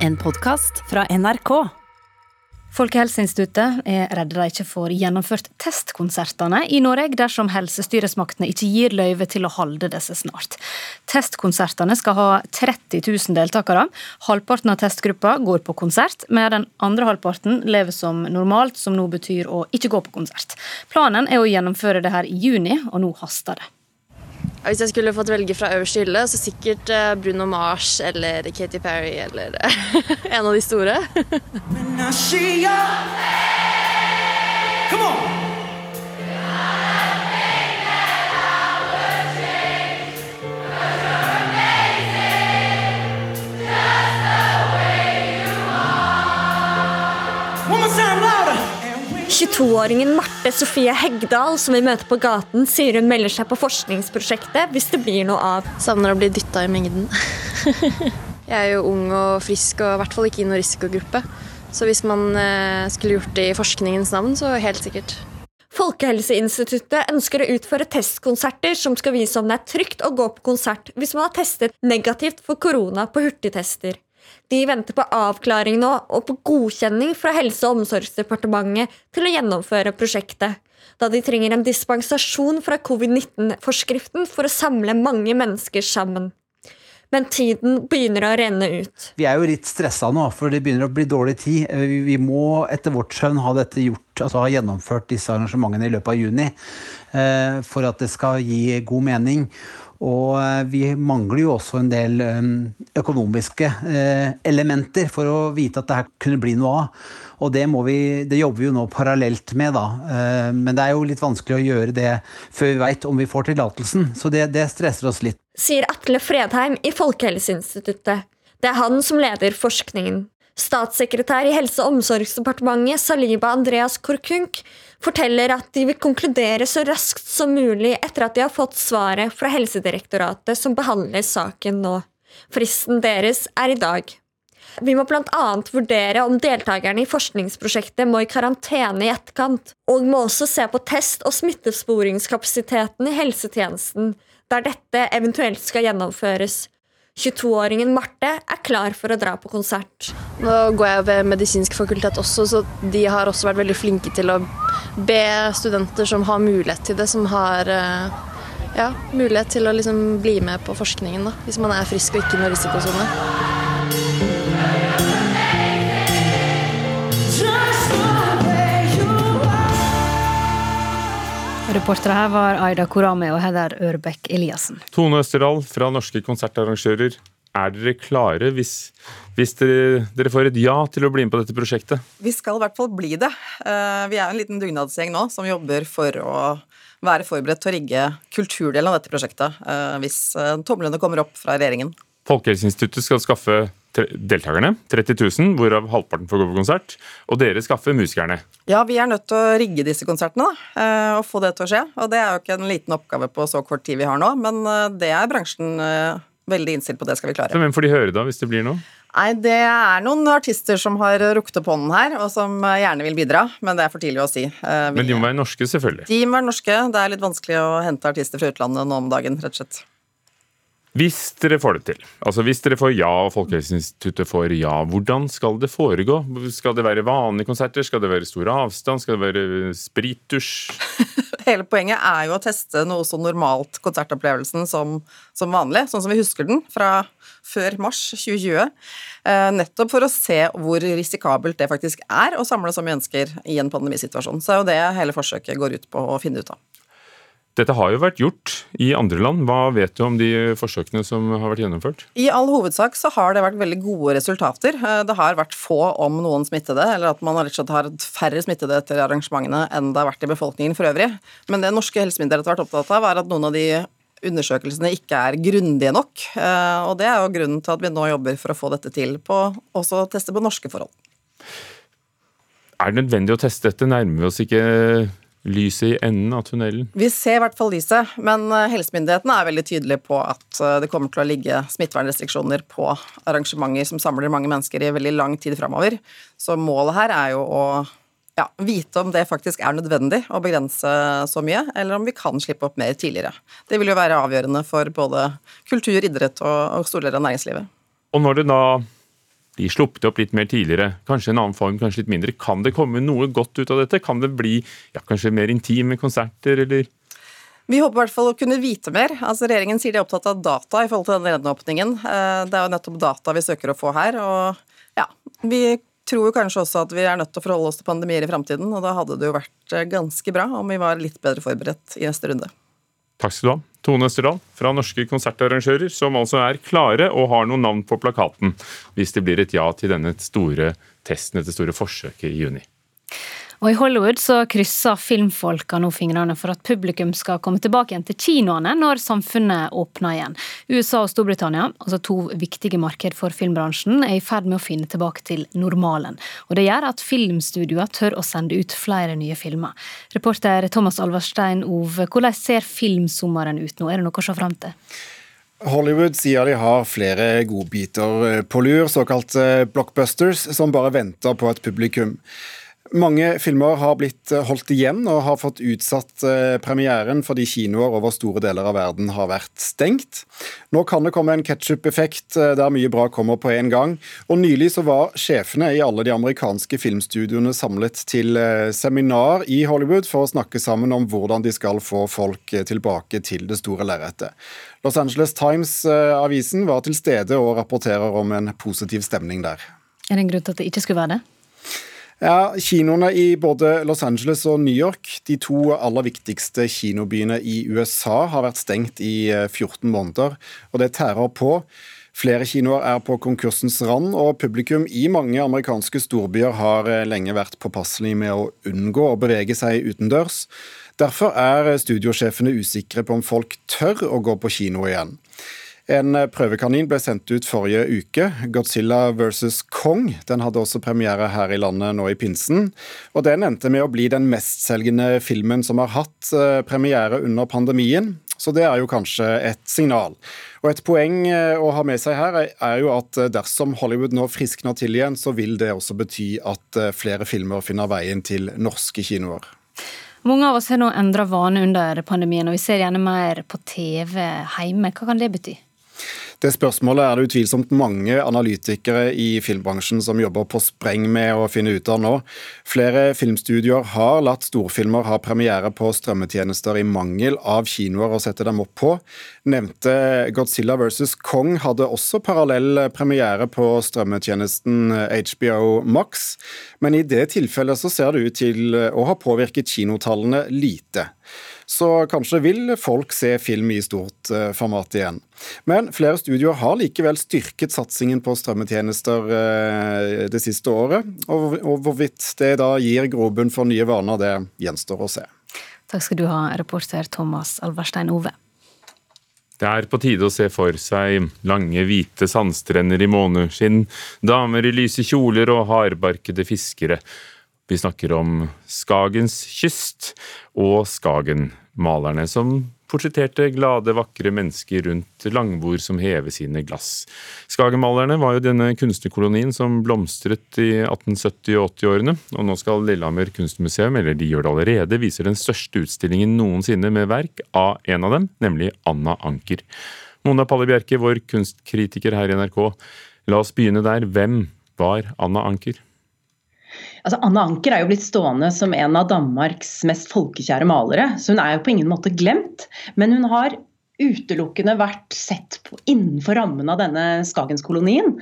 En podkast fra NRK. Folkehelseinstituttet er redde de ikke får gjennomført testkonsertene i Norge dersom helsestyresmaktene ikke gir løyve til å holde disse snart. Testkonsertene skal ha 30 000 deltakere. Halvparten av testgruppa går på konsert, med den andre halvparten lever som normalt, som nå betyr å ikke gå på konsert. Planen er å gjennomføre det her i juni, og nå haster det. Hvis jeg skulle fått velge fra øverste hylle, så sikkert eh, Bruno Mars eller Katy Perry eller en av de store. Come on! One more time, louder! 22-åringen Marte Sofie Hegdal som vi møter på gaten, sier hun melder seg på forskningsprosjektet hvis det blir noe av. Savner å bli dytta i mengden. jeg er jo ung og frisk og i hvert fall ikke i noen risikogruppe. Så hvis man eh, skulle gjort det i forskningens navn, så helt sikkert. Folkehelseinstituttet ønsker å utføre testkonserter som skal vise om det er trygt å gå på konsert hvis man har testet negativt for korona på hurtigtester. De venter på avklaring nå og på godkjenning fra Helse- og omsorgsdepartementet til å gjennomføre prosjektet, da de trenger en dispensasjon fra covid-19-forskriften for å samle mange mennesker sammen. Men tiden begynner å renne ut. Vi er jo litt stressa nå, for det begynner å bli dårlig tid. Vi må etter vårt skjønn ha dette gjort, altså ha gjennomført disse arrangementene i løpet av juni. Eh, for at det skal gi god mening. Og eh, vi mangler jo også en del eh, økonomiske eh, elementer for å vite at det her kunne bli noe av. Og det, vi, det jobber vi jo nå parallelt med, da. Men det er jo litt vanskelig å gjøre det før vi veit om vi får tillatelsen. Så det, det stresser oss litt. Sier Atle Fredheim i Folkehelseinstituttet. Det er han som leder forskningen. Statssekretær i Helse- og omsorgsdepartementet Saliba Andreas Korkunk forteller at de vil konkludere så raskt som mulig etter at de har fått svaret fra Helsedirektoratet som behandler saken nå. Fristen deres er i dag. Vi må bl.a. vurdere om deltakerne i forskningsprosjektet må i karantene i etterkant, og må også se på test- og smittesporingskapasiteten i helsetjenesten, der dette eventuelt skal gjennomføres. 22-åringen Marte er klar for å dra på konsert. Nå går jeg ved medisinsk fakultet også, så de har også vært veldig flinke til å be studenter som har mulighet til det, som har eh, ja, mulighet til å liksom bli med på forskningen, da, hvis man er frisk og ikke i noen risikosone. Reportere her var Aida Korami og Heather Ørbekk Eliassen. Tone Østerdal fra Norske konsertarrangører. Er dere klare hvis, hvis dere, dere, får et ja til å bli med på dette prosjektet? Vi skal i hvert fall bli det. Eh, vi er en liten dugnadsgjeng nå som jobber for å være forberedt til å rigge kulturdelen av dette prosjektet eh, hvis eh, tomlene kommer opp fra regjeringen. Folkehelseinstituttet skal skaffe deltakerne, 30 000, hvorav halvparten får gå på konsert. Og dere skaffer musikerne. Ja, vi er nødt til å rigge disse konsertene da, eh, og få det til å skje. Og det er jo ikke en liten oppgave på så kort tid vi har nå, men eh, det er bransjen eh, veldig innstilt på. Det skal vi klare. Så hvem får de høre da, hvis det blir noe? Nei, Det er noen artister som har rukket opp hånden her, og som gjerne vil bidra, men det er for tidlig å si. Vi, men de må være norske, selvfølgelig? De må være norske. Det er litt vanskelig å hente artister fra utlandet nå om dagen, rett og slett. Hvis dere får det til, altså hvis dere får ja og Folkehelseinstituttet får ja, hvordan skal det foregå? Skal det være vanlige konserter, skal det være stor avstand, skal det være spritdusj? Hele poenget er jo å teste noe så normalt konsertopplevelsen som, som, vanlig, sånn som vi husker den fra før mars 2020. Eh, nettopp for å se hvor risikabelt det faktisk er å samle så mennesker i en pandemisituasjon. Så er jo det hele forsøket går ut på å finne ut av. Dette har jo vært gjort i andre land. Hva vet du om de forsøkene som har vært gjennomført? I all hovedsak så har det vært veldig gode resultater. Eh, det har vært få om noen smittede, eller at man har har færre smittede etter arrangementene enn det har vært i befolkningen for øvrig. Men det norske helsemyndigheter har vært opptatt av, er at noen av de undersøkelsene ikke er grundige nok. Eh, og det er jo grunnen til at vi nå jobber for å få dette til på også teste på norske forhold. Er det nødvendig å teste dette? Nærmer vi oss ikke lyset i enden av tunnelen? Vi ser i hvert fall lyset, men eh, helsemyndighetene er veldig tydelige på at eh, det kommer til å ligge smittevernrestriksjoner på arrangementer som samler mange mennesker i veldig lang tid framover. Så målet her er jo å ja, vite om det faktisk er nødvendig å begrense så mye, eller om vi kan slippe opp mer tidligere. Det vil jo være avgjørende for både kultur, idrett og, og store deler av næringslivet. Og når det da bli sluppet opp litt mer tidligere? Kanskje en annen form, kanskje litt mindre. Kan det komme noe godt ut av dette? Kan det bli ja, kanskje mer intime konserter, eller? Vi håper i hvert fall å kunne vite mer. Altså Regjeringen sier de er opptatt av data i forhold til den gjenåpningen. Eh, det er jo nettopp data vi søker å få her. og ja, Vi tror kanskje også at vi er nødt til å forholde oss til pandemier i framtiden, og da hadde det jo vært eh, ganske bra om vi var litt bedre forberedt i neste runde. Takk skal du ha. Tone Østerdal fra Norske konsertarrangører, som altså er klare og har noen navn på plakaten hvis det blir et ja til denne store testen, dette store forsøket i juni. Og I Hollywood så krysser filmfolka nå fingrene for at publikum skal komme tilbake igjen til kinoene når samfunnet åpner igjen. USA og Storbritannia, altså to viktige marked for filmbransjen, er i ferd med å finne tilbake til normalen. Og Det gjør at filmstudioer tør å sende ut flere nye filmer. Reporter Thomas Alverstein Ove, hvordan ser filmsommeren ut nå? Er det noe å se fram til? Hollywood sier de har flere godbiter på lur, såkalte blockbusters, som bare venter på et publikum. Mange filmer har blitt eh, holdt igjen og har fått utsatt eh, premieren fordi kinoer over store deler av verden har vært stengt. Nå kan det komme en ketsjup-effekt eh, der mye bra kommer på en gang. Og Nylig så var sjefene i alle de amerikanske filmstudioene samlet til seminar i Hollywood for å snakke sammen om hvordan de skal få folk tilbake til det store lerretet. Los Angeles Times-avisen var til stede og rapporterer om en positiv stemning der. Er det en grunn til at det ikke skulle være det? Ja, Kinoene i både Los Angeles og New York, de to aller viktigste kinobyene i USA, har vært stengt i 14 eh, måneder, og det tærer på. Flere kinoer er på konkursens rand, og publikum i mange amerikanske storbyer har eh, lenge vært påpasselig med å unngå å bevege seg utendørs. Derfor er studiosjefene usikre på om folk tør å gå på kino igjen. En prøvekanin ble sendt ut forrige uke, Godzilla vs. Kong. Den hadde også premiere her i landet nå i pinsen. Og den endte med å bli den mestselgende filmen som har hatt eh, premiere under pandemien. Så det er jo kanskje et signal. Og et poeng eh, å ha med seg her er jo at eh, dersom Hollywood nå friskner til igjen, så vil det også bety at flere filmer finner veien til norske kinoer. Mange av oss har nå endra vane under pandemien, og vi ser gjerne mer på TV hjemme. Hva kan det bety? Det spørsmålet er det utvilsomt mange analytikere i filmbransjen som jobber på spreng med å finne ut av nå. Flere filmstudioer har latt storfilmer ha premiere på strømmetjenester i mangel av kinoer å sette dem opp på. Nevnte Godzilla vs. Kong hadde også parallell premiere på strømmetjenesten HBO Max, men i det tilfellet så ser det ut til å ha påvirket kinotallene lite. Så kanskje vil folk se film i stort eh, format igjen. Men flere studioer har likevel styrket satsingen på strømmetjenester eh, det siste året. Og hvorvidt det da gir grobunn for nye vaner, det gjenstår å se. Takk skal du ha, reporter Thomas Alverstein Ove. Det er på tide å se for seg lange, hvite sandstrender i måneskinn, damer i lyse kjoler og hardbarkede fiskere. Vi snakker om Skagens kyst og Skagen-malerne, som portretterte glade, vakre mennesker rundt langbord som hever sine glass. Skagen-malerne var jo denne kunstnerkolonien som blomstret i 1870- og 80-årene, og nå skal Lillehammer kunstmuseum, eller de gjør det allerede, vise den største utstillingen noensinne med verk av en av dem, nemlig Anna Anker. Mona Palle Bjerke, vår kunstkritiker her i NRK, la oss begynne der. Hvem var Anna Anker? Altså, Anna Anker er jo blitt stående som en av Danmarks mest folkekjære malere, så hun er jo på ingen måte glemt. Men hun har utelukkende vært sett på innenfor rammen av denne Skagenskolonien.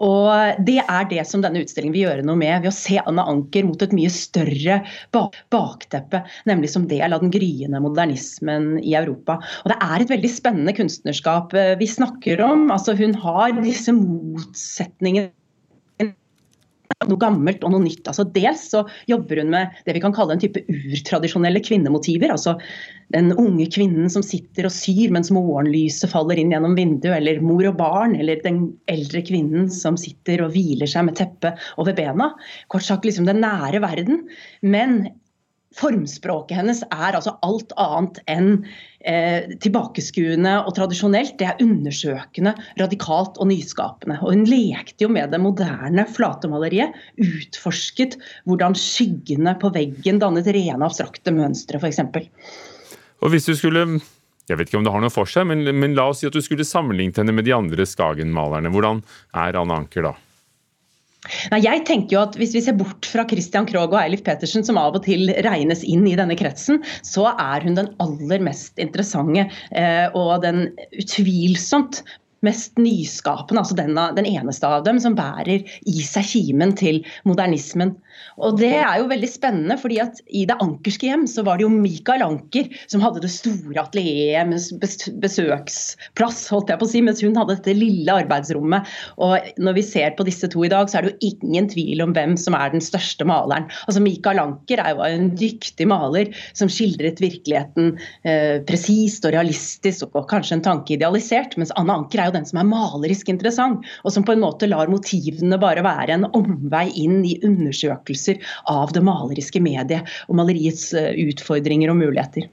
Og Det er det som denne utstillingen vil gjøre noe med, ved å se Anna Anker mot et mye større bakteppe, nemlig som del av den gryende modernismen i Europa. Og Det er et veldig spennende kunstnerskap eh, vi snakker om. Altså Hun har disse motsetningene noe gammelt og noe nytt. Altså dels så jobber hun med det vi kan kalle en type urtradisjonelle kvinnemotiver. altså Den unge kvinnen som sitter og syr mens morgenlyset faller inn gjennom vinduet, eller mor og barn, eller den eldre kvinnen som sitter og hviler seg med teppet over bena. Kort sagt liksom den nære verden. Men formspråket hennes er altså alt annet enn eh, tilbakeskuende og tradisjonelt. Det er undersøkende, radikalt og nyskapende. Og hun lekte jo med det moderne flatemaleriet. Utforsket hvordan skyggene på veggen dannet rene abstrakte mønstre, f.eks. Og hvis du skulle jeg vet ikke om det har noe for seg, men, men la oss si at du skulle sammenlignet henne med de andre Skagen-malerne. Hvordan er Anne Anker da? Nei, jeg tenker jo at Hvis vi ser bort fra Christian Krogh og Eilif Petersen, som av og til regnes inn i denne kretsen, så er hun den aller mest interessante eh, og den utvilsomt mest nyskapende, altså den, den, eneste av dem som bærer i seg kimen til modernismen. Og Det er jo veldig spennende, fordi at i Det ankerske hjem så var det jo Michael Anker som hadde det store atelieret med besøksplass, holdt jeg på å si, mens hun hadde dette lille arbeidsrommet. Og Når vi ser på disse to i dag, så er det jo ingen tvil om hvem som er den største maleren. Altså Michael Anker er jo en dyktig maler som skildret virkeligheten eh, presist og realistisk, og kanskje en tanke idealisert, mens Anne Anker er jo den som er malerisk interessant, og som på en måte lar motivene bare være en omvei inn i undersøkelser av det maleriske mediet og maleriets eh, utfordringer og muligheter.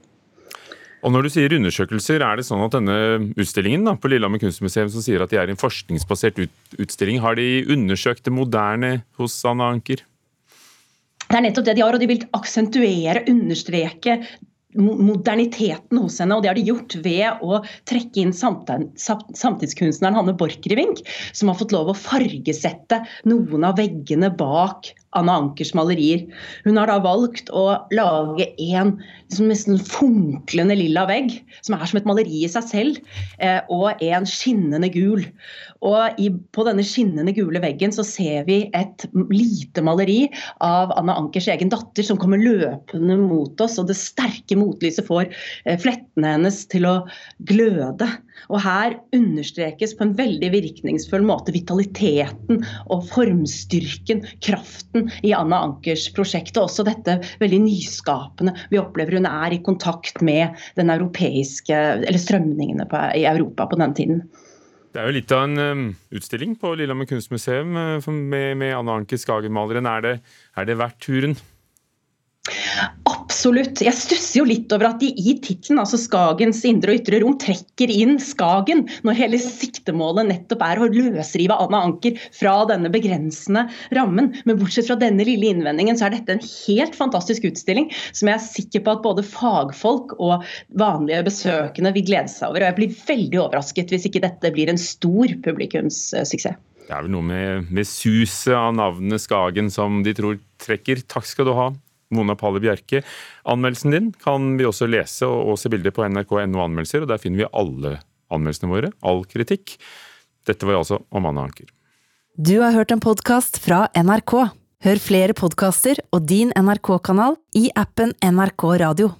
Og når du sier undersøkelser, er det sånn at denne utstillingen da, på Lillehammer kunstmuseum som sier at de er en forskningsbasert utstilling, har de undersøkt det moderne hos Anna Anker? Det er nettopp det de har, og de vil aksentuere, understreke moderniteten hos henne, og det har de gjort ved å trekke inn samtidskunstneren Hanne Borchgrevink, som har fått lov å fargesette noen av veggene bak Anna Ankers malerier. Hun har da valgt å lage en liksom nesten funklende lilla vegg, som er som et maleri i seg selv, eh, og en skinnende gul. Og i, På denne skinnende gule veggen så ser vi et lite maleri av Anna Ankers egen datter som kommer løpende mot oss, og det sterke motlyset får eh, flettene hennes til å gløde. Og Her understrekes på en veldig virkningsfull måte vitaliteten og formstyrken, kraften i Anna Ankers prosjekt. Og også dette veldig nyskapende vi opplever hun er i kontakt med den europeiske, eller strømningene på, i Europa på den tiden. Det er jo litt av en um, utstilling på Lillehammer kunstmuseum uh, med, med Anna Anker Skagen-maleren. Er, er det verdt turen? Absolutt. Jeg stusser jo litt over at de i tittelen, altså Skagens indre og ytre rom, trekker inn Skagen, når hele siktemålet nettopp er å løsrive Anna Anker fra denne begrensende rammen. Men bortsett fra denne lille innvendingen, så er dette en helt fantastisk utstilling som jeg er sikker på at både fagfolk og vanlige besøkende vil glede seg over. Og jeg blir veldig overrasket hvis ikke dette blir en stor publikumssuksess. Det er vel noe med, med suset av navnet Skagen som de tror trekker. Takk skal du ha, Mona Palle Bjerke. Anmeldelsen din kan vi også lese og se bilder på nrk.no anmeldelser, og der finner vi alle anmeldelsene våre, all kritikk. Dette var altså om Anna Anker. Du har hørt en podkast fra NRK. Hør flere podkaster og din NRK-kanal i appen NRK Radio.